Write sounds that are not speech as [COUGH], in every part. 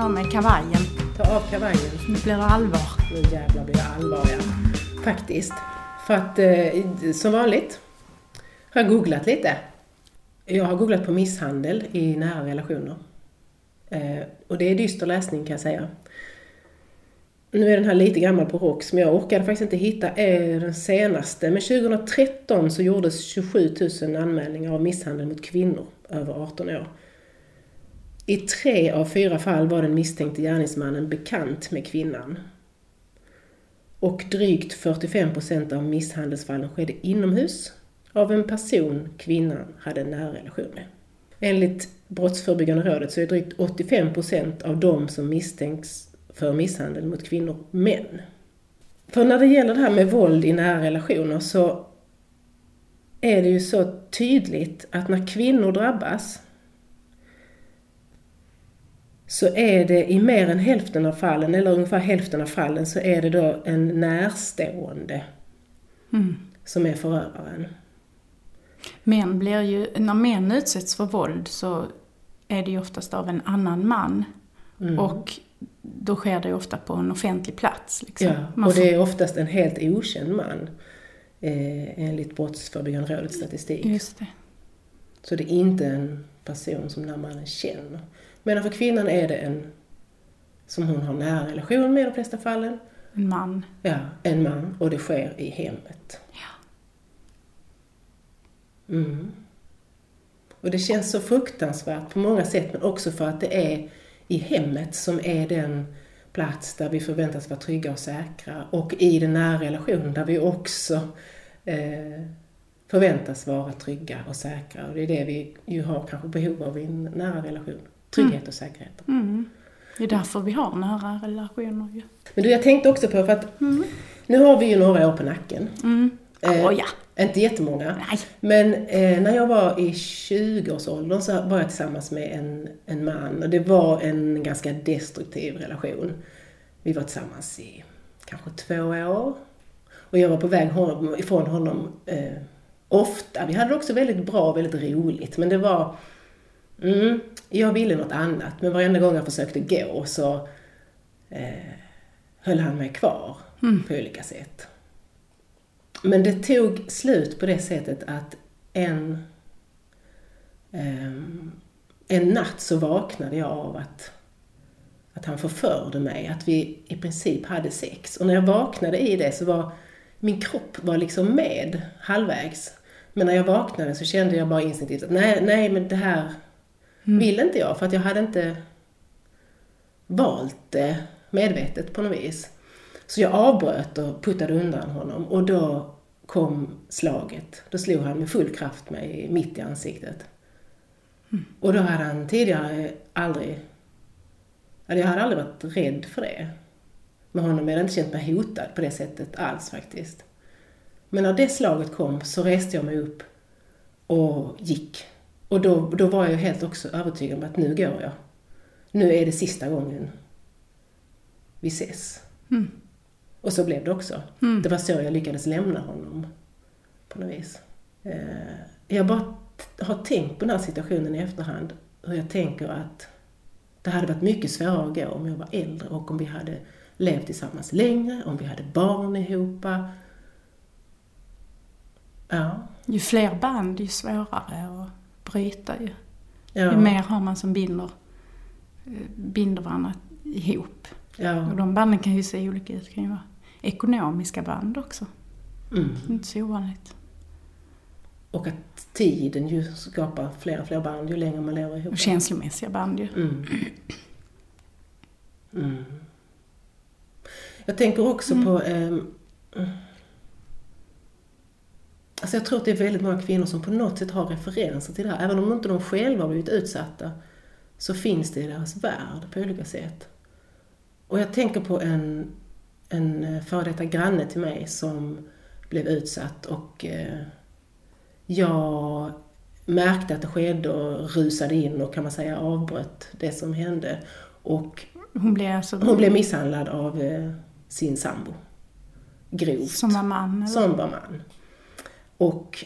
av mig kavajen. Ta av kavajen. Nu blir det allvar. Nu jävlar blir det allvar ja. Faktiskt. För att eh, som vanligt har jag googlat lite. Jag har googlat på misshandel i nära relationer. Eh, och det är dyster läsning kan jag säga. Nu är den här lite gammal på ROX, men jag orkade faktiskt inte hitta den senaste. Men 2013 så gjordes 27 000 anmälningar av misshandel mot kvinnor över 18 år. I tre av fyra fall var den misstänkte gärningsmannen bekant med kvinnan. Och drygt 45 procent av misshandelsfallen skedde inomhus av en person kvinnan hade en nära relation med. Enligt Brottsförebyggande rådet så är drygt 85 procent av de som misstänks för misshandel mot kvinnor män. För när det gäller det här med våld i nära relationer så är det ju så tydligt att när kvinnor drabbas så är det i mer än hälften av fallen, eller ungefär hälften av fallen, så är det då en närstående Mm. som är förövaren. Män blir ju, när män utsätts för våld så är det ju oftast av en annan man. Mm. Och då sker det ju ofta på en offentlig plats. Liksom. Ja, och det är oftast en helt okänd man eh, enligt Brottsförebyggande rådets statistik. Just det. Så det är inte en person som den här mannen känner. Men för kvinnan är det en som hon har nära relation med i de flesta fallen. En man. Ja, en man och det sker i hemmet. Ja. Mm. Och det känns så fruktansvärt på många sätt men också för att det är i hemmet som är den plats där vi förväntas vara trygga och säkra och i den nära relationen där vi också eh, förväntas vara trygga och säkra. Och det är det vi ju har kanske behov av i en nära relation. Trygghet och säkerhet. Mm. Det är därför vi har nära relationer ju. Men du, jag tänkte också på, för att nu har vi ju några år på nacken. Mm. Eh, Åh ja. Inte jättemånga. Nej. Men eh, när jag var i 20-årsåldern så var jag tillsammans med en, en man och det var en ganska destruktiv relation. Vi var tillsammans i kanske två år. Och jag var på väg honom, ifrån honom eh, ofta. Vi hade det också väldigt bra väldigt roligt men det var... Mm, jag ville något annat men varenda gång jag försökte gå så eh, höll han mig kvar på olika sätt. Men det tog slut på det sättet att en, ehm, en natt så vaknade jag av att, att han förförde mig, att vi i princip hade sex. Och när jag vaknade i det så var min kropp var liksom med halvvägs. Men när jag vaknade så kände jag bara instinktivt att nej, nej men det här vill inte jag för att jag hade inte valt det medvetet på något vis. Så jag avbröt och puttade undan honom och då kom slaget. Då slog han med full kraft mig mitt i ansiktet. Och då hade han tidigare aldrig... Jag hade aldrig varit rädd för det. Med honom hade jag inte känt mig hotad på det sättet alls faktiskt. Men när det slaget kom så reste jag mig upp och gick. Och då, då var jag helt också övertygad om att nu går jag. Nu är det sista gången vi ses. Mm. Och så blev det också. Mm. Det var så jag lyckades lämna honom på något vis. Eh, Jag bara har tänkt på den här situationen i efterhand. Hur jag tänker att det hade varit mycket svårare att gå om jag var äldre och om vi hade levt tillsammans längre, om vi hade barn ihop. Ja, Ju fler band, ju svårare att bryta ju. Ju ja, mer har man som binder, eh, binder varandra ihop. Och ja. de banden kan ju se olika ut. Det kan ju vara ekonomiska band också. Mm. Inte så ovanligt. Och att tiden ju skapar fler och fler band ju längre man lever ihop. Och känslomässiga band ju. Mm. Mm. Jag tänker också på... ehm, alltså jag tror att det är väldigt många kvinnor som på något sätt har referenser till det här. Även om inte de själva har blivit utsatta så finns det i deras värld på olika sätt. Och jag tänker på en, en eh, före detta granne till mig som blev utsatt och eh, jag märkte att det skedde och rusade in och kan man säga avbröt det som hände. Och Hon blev alltså hon blev misshandlad av eh, sin sambo. Grovt. som var man. Eller? Som var man. Och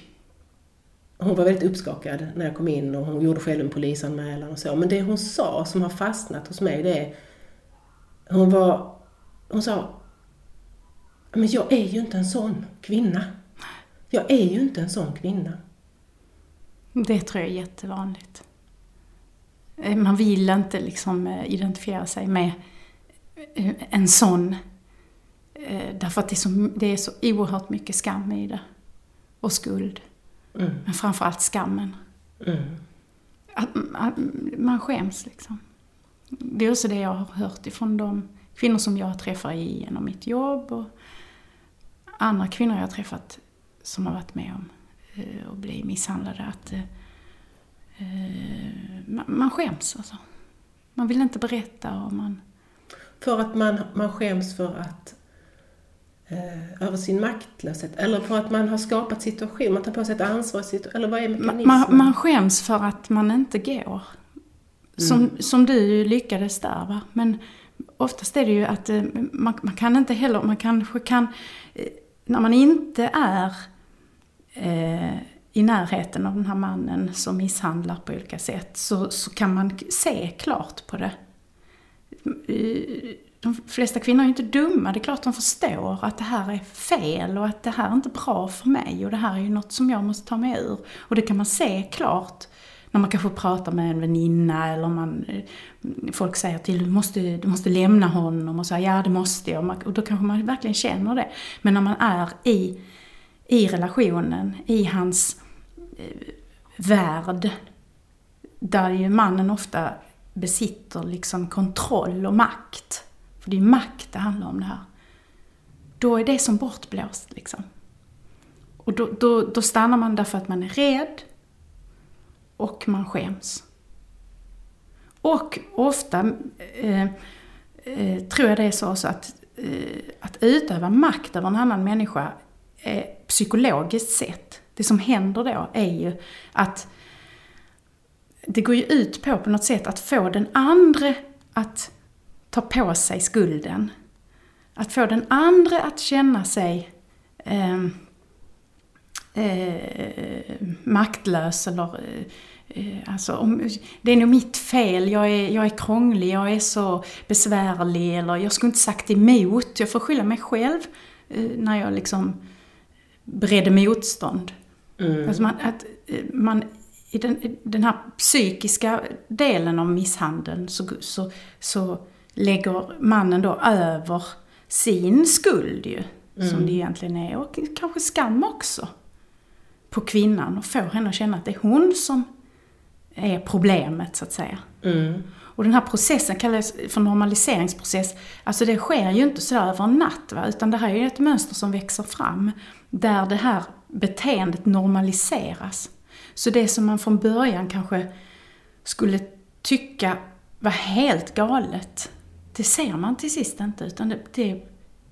hon var väldigt uppskakad när jag kom in och hon gjorde själv en polisanmälan och så. Men det hon sa som har fastnat hos mig det är, hon var, hon sa, men jag är ju inte en sån kvinna. Jag är ju inte en sån kvinna. Det tror jag är jättevanligt. Eh, man vill inte liksom eh, identifiera sig med eh, en sån. Därför att det är, så, det är så oerhört mycket skam i det. Och skuld. Mm. Men framförallt skammen. Mm. Att, att, man skäms liksom. Det är också det jag har hört ifrån de kvinnor som jag träffar genom mitt jobb och andra kvinnor jag har träffat som har varit med om att bli misshandlade. Att Eh, man skäms alltså. Man vill inte berätta och man... För att man, man skäms för att eh, över sin maktlöshet eller för att man har skapat situation, man tar på sig ett ansvar, eller vad är mekanismen? Man, man skäms för att man inte går. Som, mm. som du lyckades där va. Men oftast är det ju att eh, man, man kan inte heller, man kanske kan, eh, när man inte är eh, i närheten av den här mannen som misshandlar på olika sätt så, så kan man se klart på det. De flesta kvinnor är ju inte dumma, det är klart de förstår att det här är fel och att det här är inte bra för mig och det här är ju något som jag måste ta mig ur. Och det kan man se klart när man kanske pratar med en väninna eller man, eh, folk säger till du måste, du måste lämna honom och säger ja det måste jag och då kanske man verkligen känner det. Men när man är i, i relationen, i hans eh, värld där ju mannen ofta besitter liksom kontroll och makt. För det är makt det handlar om det här. Då är det som bortblåst liksom. Och då, då, då stannar man därför att man är rädd och man skäms. Och ofta eh, eh, tror jag det är så också att, eh, att utöva makt över en annan människa psykologiskt sett det som händer då är ju att det går ju ut på på något sätt att få den andra att ta på sig skulden. Att få den andra att känna sig eh, eh, maktlös eller eh, alltså, om, det är nog mitt fel, jag är, jag är krånglig, jag är så besvärlig eller jag skulle inte sagt emot, jag får skylla mig själv eh, när jag liksom beredde motstånd. Mm. Alltså man, att eh, man, I den, i den här psykiska delen av misshandeln så, så, så lägger mannen då över sin skuld ju, mm. som det egentligen är, och kanske skam också, på kvinnan och får henne att känna att det är hon som är problemet så att säga. Mm. Och den här processen kallas för normaliseringsprocess. Alltså det sker ju inte sådär över en natt, va? utan det här är ju ett mönster som växer fram. Där det här beteendet normaliseras. Så det som man från början kanske skulle tycka var helt galet, det ser man till sist inte utan det, det,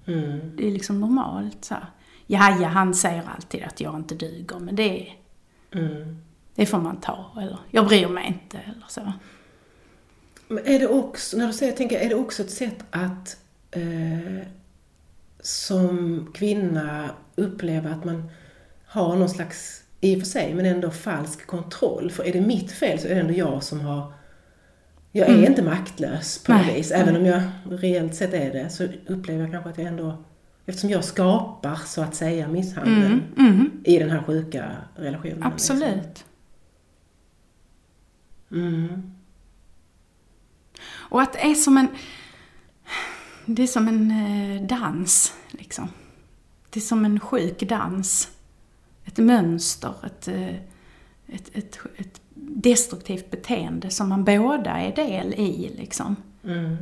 mm. det är liksom normalt. Så här. Ja, ja, han säger alltid att jag inte duger men det, mm. det får man ta. Eller jag bryr mig inte eller så. Men är det också, när du säger tänker, är det också ett sätt att eh, som kvinna uppleva att man har någon slags, i och för sig, men ändå falsk kontroll. För är det mitt fel så är det ändå jag som har jag är mm. inte maktlös på något vis. Även om jag reellt sett är det så upplever jag kanske att jag ändå Eftersom jag skapar så att säga misshandeln mm. Mm. i den här sjuka relationen. Absolut. Liksom. Och att det är som en... Det är som en eh, dans, liksom. Det är som en sjuk dans ett mönster, ett, eh, ett, ett, ett destruktivt beteende som man båda är del i. Liksom. Mm.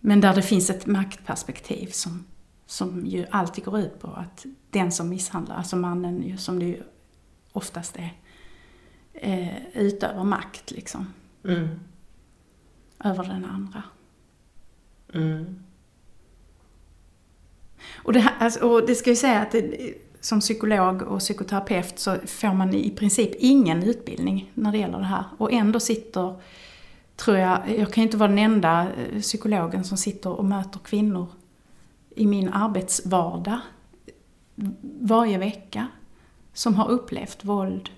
Men där det finns ett maktperspektiv som, som ju alltid går ut på att den som misshandlar, alltså mannen ju, som det ju oftast är, eh, utövar makt liksom. Mm. Över den andra. Mm. Och, det, alltså, och det ska ju säga att det, som psykolog och psykoterapeut så får man i princip ingen utbildning när det gäller det här. Och ändå sitter, tror jag, jag kan inte vara den enda eh, psykologen som sitter och möter kvinnor i min arbetsvardag varje vecka som har upplevt våld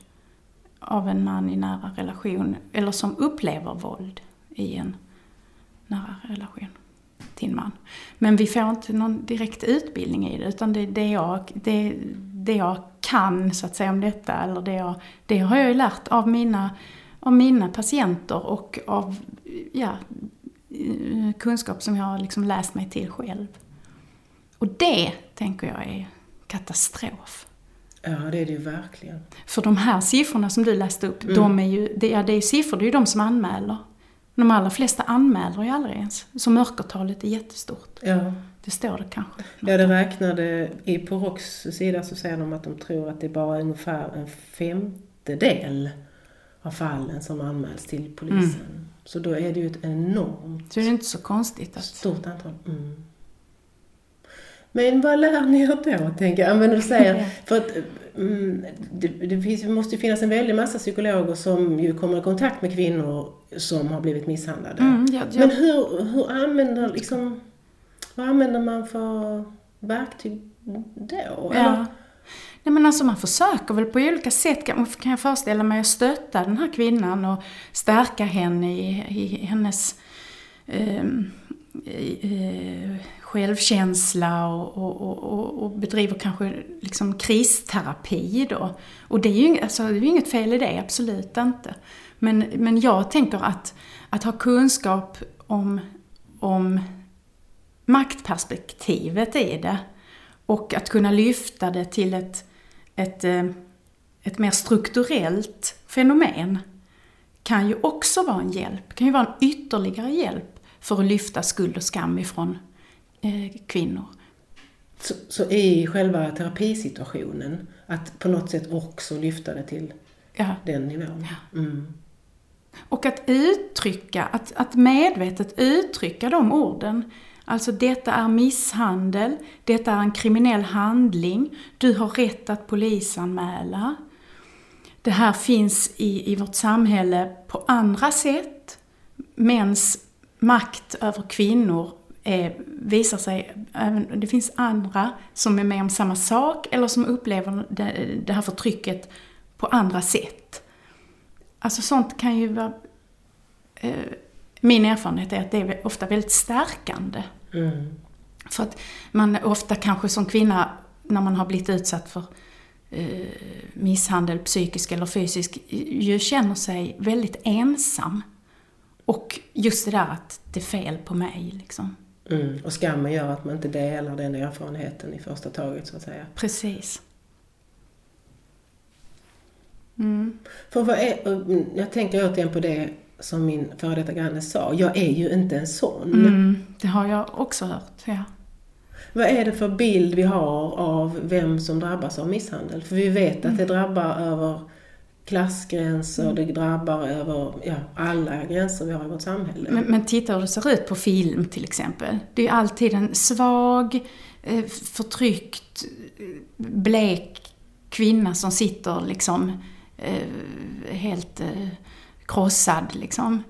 av en man i nära relation, eller som upplever våld i en nära relation en man. Men vi får inte någon direkt utbildning i det, utan det, det, jag, det, det jag kan så att säga om detta, eller det, jag, det har jag ju lärt av mina, av mina patienter och av ja, kunskap som jag har liksom läst mig till själv. Och det, tänker jag, är katastrof. Ja, det är det ju verkligen. För de här siffrorna som du läste upp, mm. de är ju, det, ja, det är siffror, det är ju de som anmäler. De allra flesta anmäler ju aldrig ens. Så mörkertalet är jättestort. Ja. Det står det kanske. Ja, det räknade, i, på ROKs sida så säger de att de tror att det är bara ungefär en femtedel av fallen som anmäls till polisen. Mm. Så då är det ju ett enormt... Så det är inte så konstigt att... Stort antal. Mm. Men vad lär ni er då, tänker jag? Men du säger, för att mm, det, det finns, måste ju finnas en väldig massa psykologer som ju kommer i kontakt med kvinnor som har blivit misshandlade. Mm, ja, ja. Men hur, hur använder liksom, vad använder man för verktyg då? Ja. Nej men alltså man försöker väl på olika sätt, kan, kan jag föreställa mig, att stötta den här kvinnan och stärka henne i, i hennes eh, eh, självkänsla och, och, och, och, bedriver kanske liksom kristerapi då. Och det är ju alltså, det är inget fel i det, absolut inte. Men, men jag tänker att, att ha kunskap om, om maktperspektivet i det och att kunna lyfta det till ett, ett, eh, ett mer strukturellt fenomen kan ju också vara en hjälp, kan ju vara en ytterligare hjälp för att lyfta skuld och skam ifrån kvinnor. Så, så i själva terapisituationen, att på något sätt också lyfta det till ja. den nivån? Ja. Mm. Och att uttrycka, att, att medvetet uttrycka de orden. Alltså detta är misshandel, detta är en kriminell handling, du har rätt att polisanmäla. Det här finns i, i vårt samhälle på andra sätt. Mäns makt över kvinnor är, visar sig, det finns andra som är med om samma sak eller som upplever det, det här förtrycket på andra sätt. Alltså sånt kan ju vara... Eh, min erfarenhet är att det är ofta väldigt stärkande. Mm. För att man ofta kanske som kvinna, när man har blivit utsatt för eh, misshandel, psykisk eller fysisk, ju känner sig väldigt ensam. Och just det där att det är fel på mig liksom. Mm. Och skammen gör att man inte delar den erfarenheten i första taget så att säga. Precis. Mm. För vad är, jag tänker återigen på det som min före detta granne sa, jag är ju inte en sån. Mm, det har jag också hört, ja. Vad är det för bild vi har av vem som drabbas av misshandel? För vi vet att det mm. drabbar över klassgränser, mm. det drabbar över ja, alla gränser vi har i vårt samhälle. Men, men titta hur det ser ut på film till exempel. Det är ju alltid en svag, eh, förtryckt, eh, blek kvinna som sitter liksom eh, helt krossad liksom.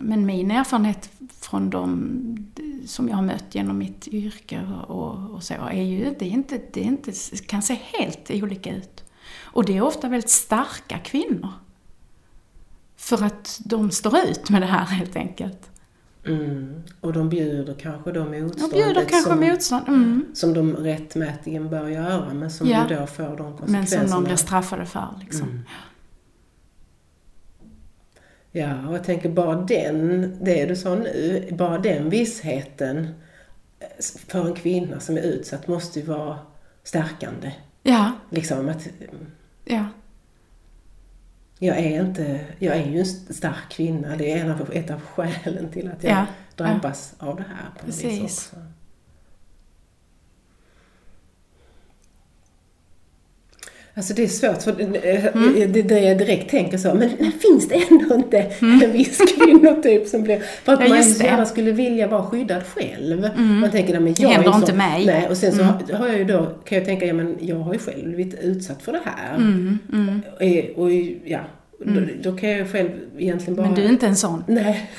Men min erfarenhet från de som jag har mött genom mitt yrke och, och så är ju det är inte, det är inte, kan se helt olika ut. Och det är ofta väldigt starka kvinnor. För att de står ut med det här helt enkelt. Mm. Och de bjuder kanske då motståndet de bjuder kanske som, motstånd. Mm. som de rättmätigen bör göra men som ja. då får de konsekvenserna. Men som de blir straffade för liksom. Mm. Ja, och jag tänker bara den, det du sa nu, bara den vissheten för en kvinna som är utsatt måste ju vara stärkande. Ja. Liksom att... Ja. Jag är inte, jag är ju en stark kvinna. Det är en av, ett av skälen till att jag ja. drabbas ja. av det här på något vis också. Alltså det är svårt, för mm. det, det jag direkt tänker så, men finns det ändå inte mm. en viss kvinnotyp som blir... För att ja, man gärna skulle vilja vara skyddad själv. Mm. Man tänker, men jag det händer är inte mig. Nej, och sen så mm. har jag ju då, kan jag tänka, ja men jag har ju själv blivit utsatt för det här. Mm. Mm. Och, och, ja, då, då, kan jag ju själv egentligen bara... Men du är inte en sån. [LAUGHS] Nej.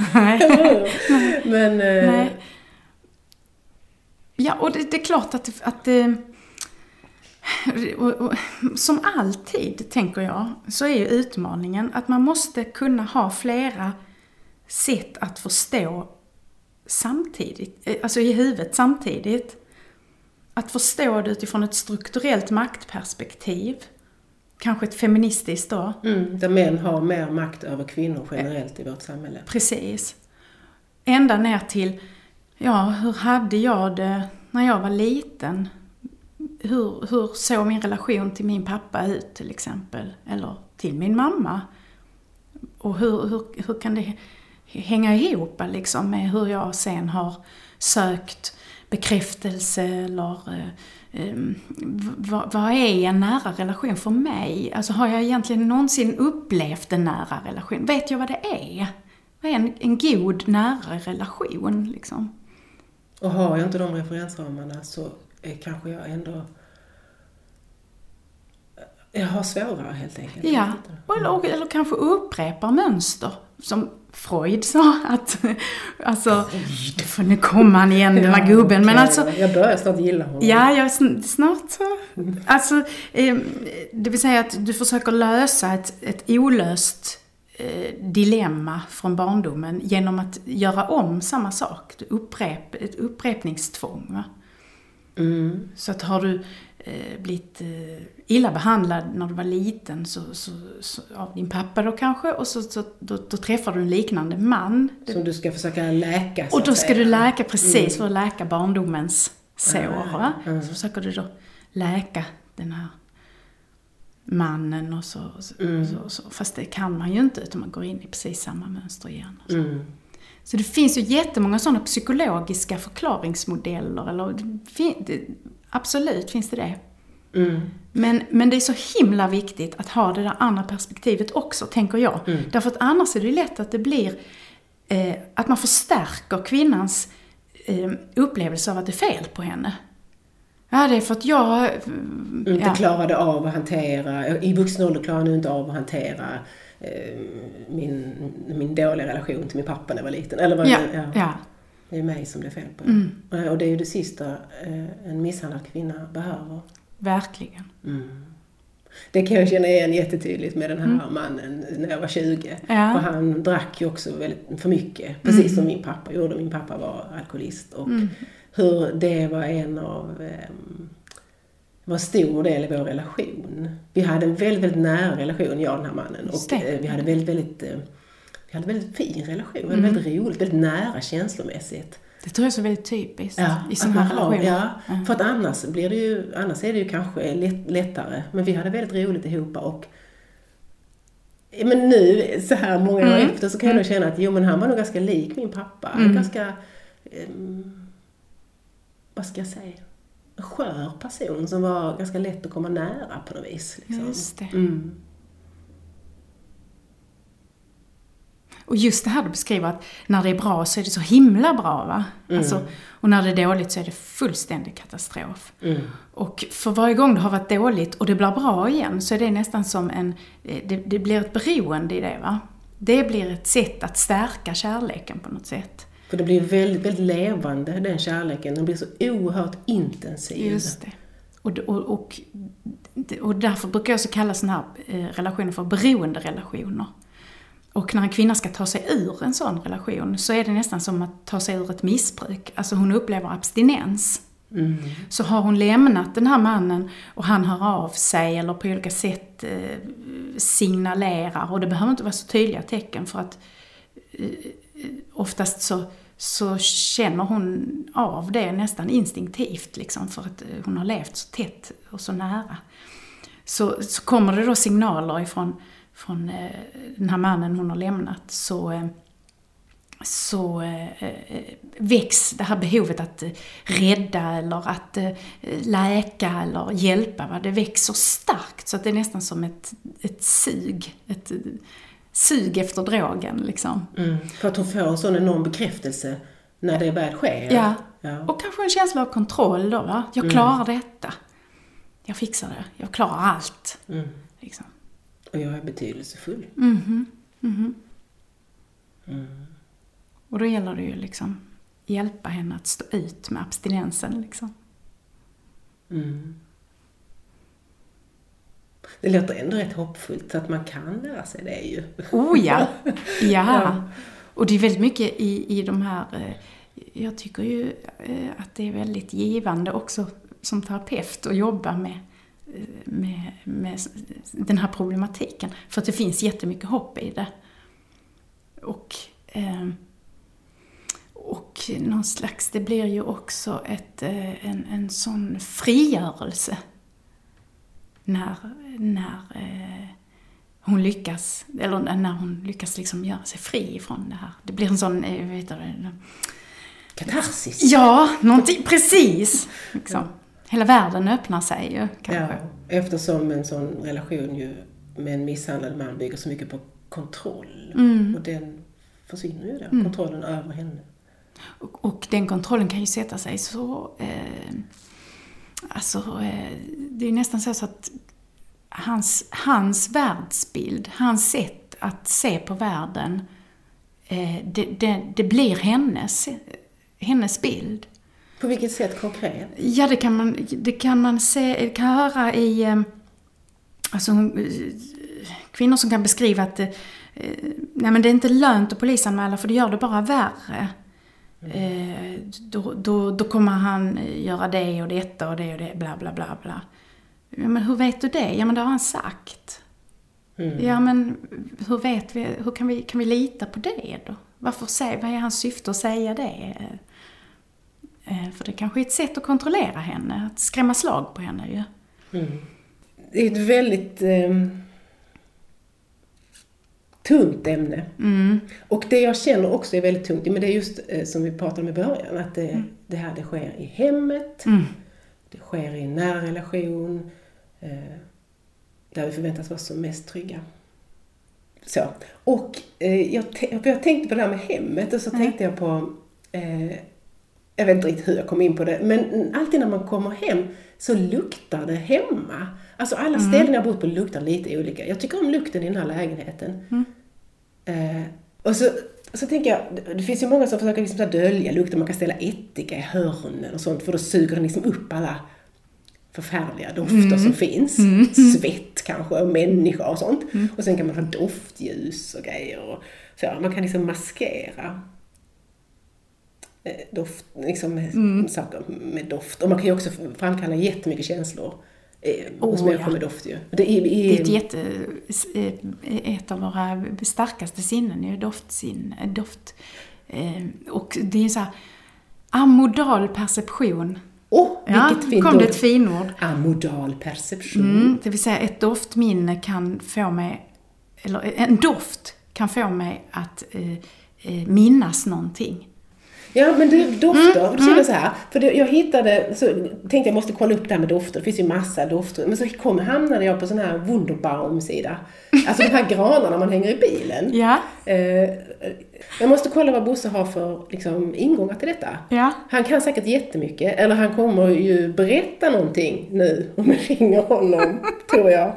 men... Eh, nej. Ja, och det, det, är klart att, att eh, som alltid, tänker jag, så är ju utmaningen att man måste kunna ha flera sätt att förstå samtidigt, eh, alltså i huvudet samtidigt. Att förstå det utifrån ett strukturellt maktperspektiv. Kanske ett feministiskt då. Mm, där män har mer makt över kvinnor generellt i vårt samhälle. Precis. Ända ner till, ja, hur hade jag det när jag var liten? Hur, hur såg min relation till min pappa ut till exempel? Eller till min mamma? Och hur, hur, hur kan det hänga ihop liksom med hur jag sen har sökt bekräftelse eller eh, eh vad, vad är en nära relation för mig? Alltså har jag egentligen någonsin upplevt en nära relation? Vet jag vad det är? Vad är en, en god nära relation liksom? Och har jag inte de referensramarna så kanske jag ändå jag har svårare helt enkelt. Ja, eller, eller kanske upprepar mönster. Som Freud sa att, [LAUGHS] alltså, nu kommer han igen den här gubben, men alltså. Jag börjar snart gilla honom. Ja, jag snart så. Alltså, eh, det vill säga att du försöker lösa ett, ett olöst eh, dilemma från barndomen genom att göra om samma sak. Upprep, ett upprepningstvång. Va? Mm. Så att har du eh, blivit eh, illa behandlad när du var liten så, så, så, av din pappa då kanske och så, så, då, då träffar du en liknande man. Som du ska försöka läka Och då ska du läka, precis, mm. för att läka barndomens sår. Ah, mm. Så försöker du då läka den här mannen och så, mm. så, så, Fast det kan man ju inte utan man går in i precis samma mönster igen. Så. Det finns ju jättemånga sådana psykologiska förklaringsmodeller. Eller, absolut finns det det. Mm. Men, men det är så himla viktigt att ha det där andra perspektivet också, tänker jag. Mm. Därför att annars är det lätt att det blir eh, att man förstärker kvinnans eh, upplevelse av att det är fel på henne. Ja, det är för att jag... Inte ja. klarade av att hantera, i vuxen ålder klarar nu inte av att hantera eh, min, min dåliga relation till min pappa när jag var liten. Eller vad ja, det, ja. ja. det är mig som det är fel på. Mm. Och det är ju det sista eh, en misshandlad kvinna behöver. Verkligen. Mm. Det kan jag känna igen jättetydligt med den här mm. mannen när jag var 20. Ja. För han drack ju också väldigt, för mycket, precis Mm. som min pappa gjorde. Min pappa var alkoholist. Och Mm. hur det var en av eh, var stor del i vår relation. Vi hade en väldigt, väldigt nära relation, jag och den här mannen. Och eh, vi hade väldigt, väldigt eh, vi hade en väldigt fin relation. Mm. väldigt roligt, väldigt nära känslomässigt. Det tror jag är så väldigt typiskt Ja, i sådana relationer. Ja, för att annars blir det ju, annars är det ju kanske lätt, lättare. Men vi hade väldigt roligt ihop och men nu, så här många år Mm. efter, så kan jag nog känna att jo men han var nog ganska lik min pappa. Mm. ganska, ehm, vad ska jag säga, skör person som var ganska lätt att komma nära på något vis. Liksom. Just det. Mm. Och just det här du beskriver att när det är bra så är det så himla bra va? Mm. Alltså, och när det är dåligt så är det fullständig katastrof. Mm. Och för varje gång det har varit dåligt och det blir bra igen så är det nästan som en, eh, det, det blir ett beroende i det va? Det blir ett sätt att stärka kärleken på något sätt. För det blir väldigt, väldigt levande, den kärleken. Den blir så oerhört intensiv. Just det. Och, och, och, och därför brukar jag också kalla sådana här eh, relationer för beroenderelationer. Och när en kvinna ska ta sig ur en sån relation så är det nästan som att ta sig ur ett missbruk. Alltså hon upplever abstinens. Mm. Så har hon lämnat den här mannen och han hör av sig eller på olika sätt eh, signalerar, och det behöver inte vara så tydliga tecken för att eh, oftast så, så känner hon av det nästan instinktivt liksom för att eh, hon har levt så tätt och så nära. Så, så kommer det då signaler ifrån från eh, den här mannen hon har lämnat så, eh, så väcks det här behovet att rädda eller att läka eller hjälpa. Va? Det växer starkt så att det är nästan som ett, ett sug. Ett sug efter drogen liksom. Mm. För att hon får en sån enorm bekräftelse när det väl sker. Ja. ja. Och kanske en känsla av kontroll då. Va? Jag klarar detta. Jag fixar det. Jag klarar allt. Mm. Liksom. Och jag är betydelsefull. Mhm. Mhm. Mm. Och då gäller det ju liksom hjälpa henne att stå ut med abstinensen liksom. Mm. Det låter ändå rätt hoppfullt så att man kan lära sig det ju. Oh ja! [LAUGHS] Ja! Och det är väldigt mycket i, i de här... eh, Jag tycker ju eh, att det är väldigt givande också som terapeut att jobba med, eh, med, med den här problematiken. För att det finns jättemycket hopp i det. Och, eh, och någon slags, det blir ju också ett, en, en sån frigörelse när, när eh, hon lyckas, eller när hon lyckas liksom göra sig fri från det här. Det blir en sån, eh, vet du, Katarsis. ja, någonting, precis! Liksom. Hela världen öppnar sig ju, Ja, kanske. eftersom en sån relation ju med en misshandlad man bygger så mycket på kontroll. Mm. Och den försvinner ju då, kontrollen över henne. Och, och den kontrollen kan ju sätta sig så... Eh, alltså, eh, det är ju nästan så att hans, hans världsbild, hans sätt att se på världen, eh, det, det, det blir hennes, hennes bild. På vilket sätt konkret? Ja, det kan man, det kan man se, kan höra i... eh, Alltså, kvinnor som kan beskriva att eh, nej men det är inte lönt att polisanmäla för det gör det bara värre. Eh, då, då, då kommer han göra det och detta och det och det, bla bla bla bla. Ja, men hur vet du det? Ja, men det har han sagt. Mm. Ja, men hur vet vi, hur kan vi, kan vi lita på det då? Varför säga, vad är hans syfte att säga det? Eh, För det kanske är ett sätt att kontrollera henne, att skrämma slag på henne ju. Det är ett väldigt eh, tungt ämne. Mm. Och det jag känner också är väldigt tungt, men det är just eh, som vi pratade om i början, att det, det här det sker i hemmet, Mm. Sker i en nära relation, eh, där vi förväntas vara som mest trygga. Så. Och eh, jag, jag tänkte på det här med hemmet och så tänkte jag på, eh, jag vet inte riktigt hur jag kom in på det, men alltid när man kommer hem så luktar det hemma. Alltså alla ställen jag bott på luktar lite olika. Jag tycker om lukten i den här lägenheten. Eh, och så, så tänker jag, det- finns ju många som försöker liksom dölja lukten, man kan ställa ättika i hörnen och sånt för då suger den liksom upp alla förfärliga dofter som finns. Svett kanske, och människa och sånt. Och sen kan man ha doftljus och grejer. Och så, man kan liksom maskera eh, doft, liksom med saker med doft. Och man kan ju också framkalla jättemycket känslor eh, hos Oh, människor ja. med doft ju. Det är, Det är ett, är, jätte, eh, ett av våra starkaste sinnen, är ju doftsinne, doft. Eh, Och det är så här amodal perception. Åh, Ja, vilket fint kom det ett finord. Amodal perception. Mm, det vill säga ett doftminne kan få mig, eller en doft kan få mig att eh, eh, minnas någonting. Ja, men du, dofter, Mm, då känner jag så här. För det, jag hittade, så tänkte jag måste kolla upp det här med dofter. Det finns ju massa dofter. Men så kom, hamnade jag på sån här Wunderbaum-sida. Alltså de här [LAUGHS] granarna man hänger i bilen. Ja, Eh, jag måste kolla vad Bosse har för liksom, ingångar till detta. ja. Han kan säkert jättemycket, eller han kommer ju berätta någonting nu om jag ringer honom, tror jag.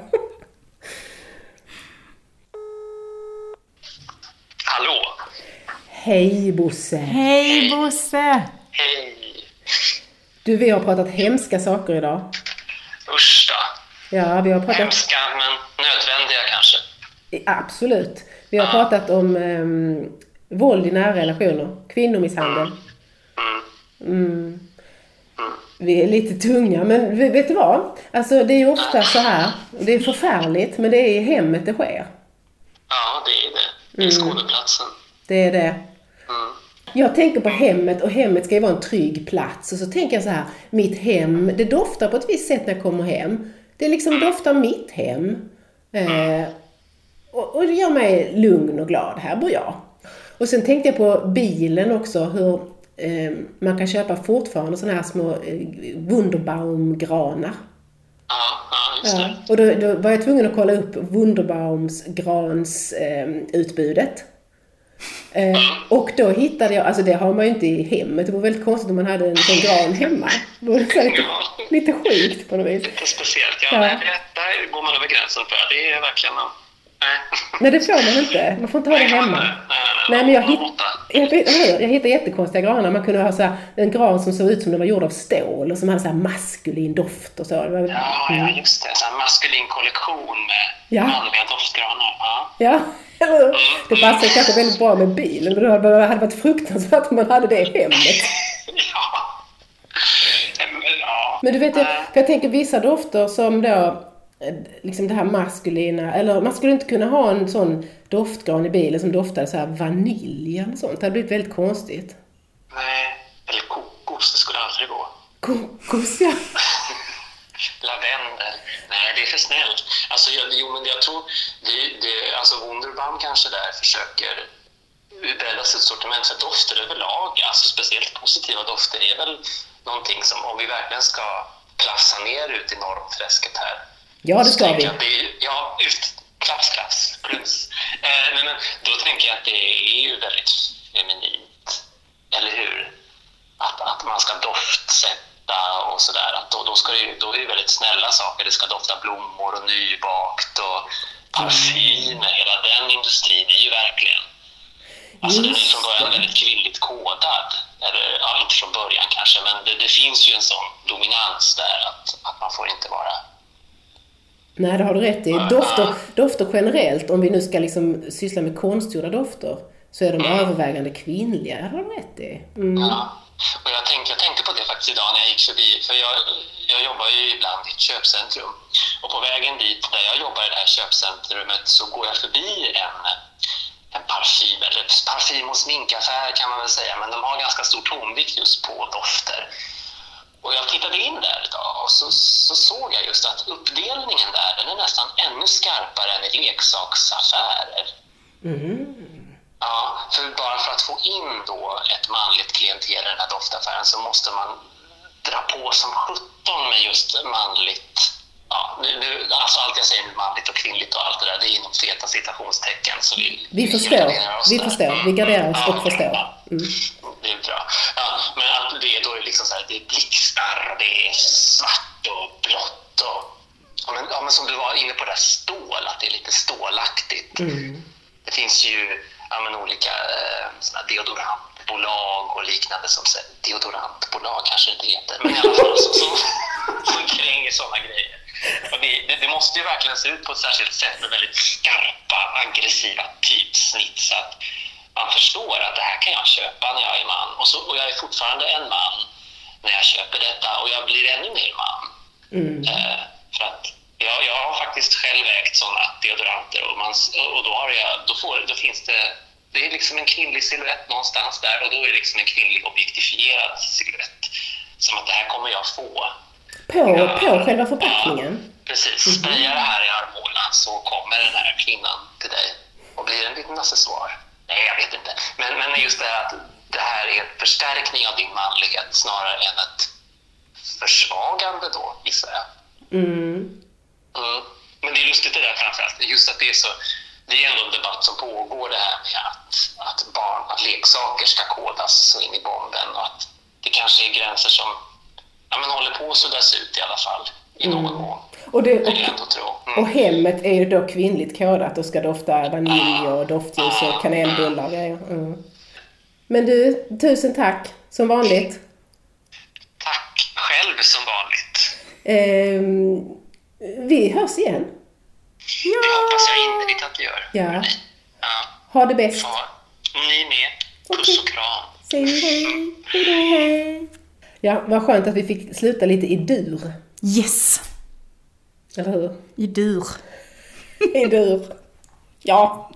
Hej Bosse! Hej Bosse! Hej! Du, vi har pratat hemska saker idag. Usch då. Ja, vi har pratat... Hemska men nödvändiga kanske. Absolut. Vi har pratat om um, våld i nära relationer, kvinnomisshandel. Mm. Vi är lite tunga, men vet du vad? Alltså det är ju ofta så här, det är förfärligt, men det är i hemmet det sker. Ja, det är det. Det är skådeplatsen. Det är det. Jag tänker på hemmet och hemmet ska ju vara en trygg plats. Och så tänker jag så här, mitt hem, det doftar på ett visst sätt när jag kommer hem. Det liksom doftar mitt hem. Eh, och, och det gör mig lugn och glad, här bor jag. Och sen tänkte jag på bilen också, hur eh, man kan köpa fortfarande sådana här små eh, Wunderbaum-granar. Ja, ja, just Ja. det. Och då, då var jag tvungen att kolla upp Wunderbaums grans eh, utbudet. Eh, och då hittade jag, alltså det har man ju inte i hemmet, det vore väldigt konstigt om man hade en sån gran hemma. Det så lite, lite sjukt på något vis. Lite speciellt. Ja, Ja. Nej, det, där går man över gränsen för. Det är verkligen... Nej. Nej, det får man inte. Man får inte ha det hemma. Nej, nej, Nej, men jag, hitt, jag, jag hittade jättekonstiga granar. Man kunde ha så här, en gran som såg ut som den var gjord av stål och som hade så maskulin doft och så. Var, Ja, ja, just det. Så maskulin kollektion med Ja. manliga doftgranar. Ja. Ja, eller hur? Det passar kanske väldigt bra med bilen, men det hade varit fruktansvärt om man hade det i hemmet. [LAUGHS] Men, du vet, jag, jag tänker vissa dofter som då, eh, liksom det här maskulina, eller man skulle inte kunna ha en sån doftgran i bilen som doftade så här vanilj eller sånt. Det hade blivit väldigt konstigt. Nej, eller kokos, det skulle aldrig gå. Kokos, ja. [LAUGHS] Lavendel. Nej, det är för snällt. Alltså, jag, jo, men jag tror... Det, det, alltså Wunderbaum kanske där försöker bredda sitt sortiment för dofter överlag. Alltså speciellt positiva dofter är väl någonting som, om vi verkligen ska klassa ner ut i normträsket här. Ja, det ska vi. det Ja, ut. Klass, klass. Plus. Eh, nej, men då tänker jag att det är ju väldigt feminint. Eller hur? Att, att man ska doftsätta och sådär. Då, då, ska det, då är det väldigt snälla saker. Det ska dofta blommor och nybakt och parfymer. Hela den industrin är ju verkligen... Alltså den är från början väldigt kvinnligt kodad. Eller ja, inte från början kanske, men det, det finns ju en sån dominans där att, att man får inte vara... Nej, det har du rätt i. Dofter, dofter generellt, om vi nu ska liksom syssla med konstgjorda dofter, så är de övervägande kvinnliga. Det har du rätt i. Mm. Ja. Och jag, tänkte, jag tänkte på det faktiskt idag när jag gick förbi, för jag, jag jobbar ju ibland i ett köpcentrum. Och på vägen dit, där jag jobbar i det här köpcentrumet, så går jag förbi en, en parfym, eller parfym och sminkaffär kan man väl säga, men de har ganska stor tonvikt just på dofter. Och jag tittade in där idag och så, så såg jag just att uppdelningen där, den är nästan ännu skarpare än i leksaksaffärer. Mm. Ja, för bara för att få in då ett manligt klientel i den här doftaffären så måste man dra på som 17 med just manligt. Ja, nu, nu, alltså allt jag säger nu manligt och kvinnligt och allt det där, det är inom feta citationstecken. Så vi, Vi förstår. Vi förstår. Vi garderar oss Ja, och förstår. Mm. Det är bra. Ja, men att det är då är liksom så här, det är blixtar och det är svart och blått och ja, men, ja, men som du var inne på, det där stål, att det är lite stålaktigt. Mm. Det finns ju ja, men olika eh, deodorantbolag och liknande som deodorantbolag kanske inte heter, men i alla fall som, som, [LAUGHS] som kränger sådana grejer. Och det, det, det måste ju verkligen se ut på ett särskilt sätt med väldigt skarpa, aggressiva typsnitt så att man förstår att det här kan jag köpa när jag är man. Och, så, och jag är fortfarande en man när jag köper detta och jag blir ännu mer man. Mm. Eh, för att jag, jag har faktiskt själv ägt sådana deodoranter och, man, och då, har jag, då, får, då finns det det är liksom en kvinnlig silhuett någonstans där och då är det liksom en kvinnlig objektifierad silhuett. Som att det här kommer jag få. På, på själva förpackningen? Precis. Spraya det här i armhålan så kommer den här kvinnan till dig och blir en liten accessoar. Nej, jag vet inte. Men, men just det här att det här är en förstärkning av din manlighet snarare än ett försvagande då, gissar jag. Mm. Mm. Men det är lustigt det där framförallt. Just att det är så... Det är ändå en debatt som pågår det här med att, att barn, att leksaker ska kodas så in i bomben och att det kanske är gränser som ja, men håller på att suddas ut i alla fall i någon mån. Och, det, och, tro. och Mm. hemmet är ju då kvinnligt kodat och ska dofta vanilj och doftljus och kanelbullar och grejer. Mm. Men du, tusen tack som vanligt. Tack själv som vanligt. Ehm, vi hörs igen. Det hoppas jag innerligt att du gör. Ja. ja. Ha det bäst. ja. Ni med. Puss och kram. Säg hej. Hej då, hej. Ja, vad skönt att vi fick sluta lite i dur. Yes! Eller hur? I dur. I dur. Ja.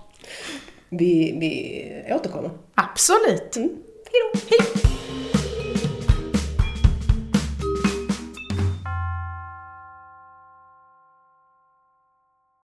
Vi, vi återkommer. Absolut. Mm. Hej då. Hej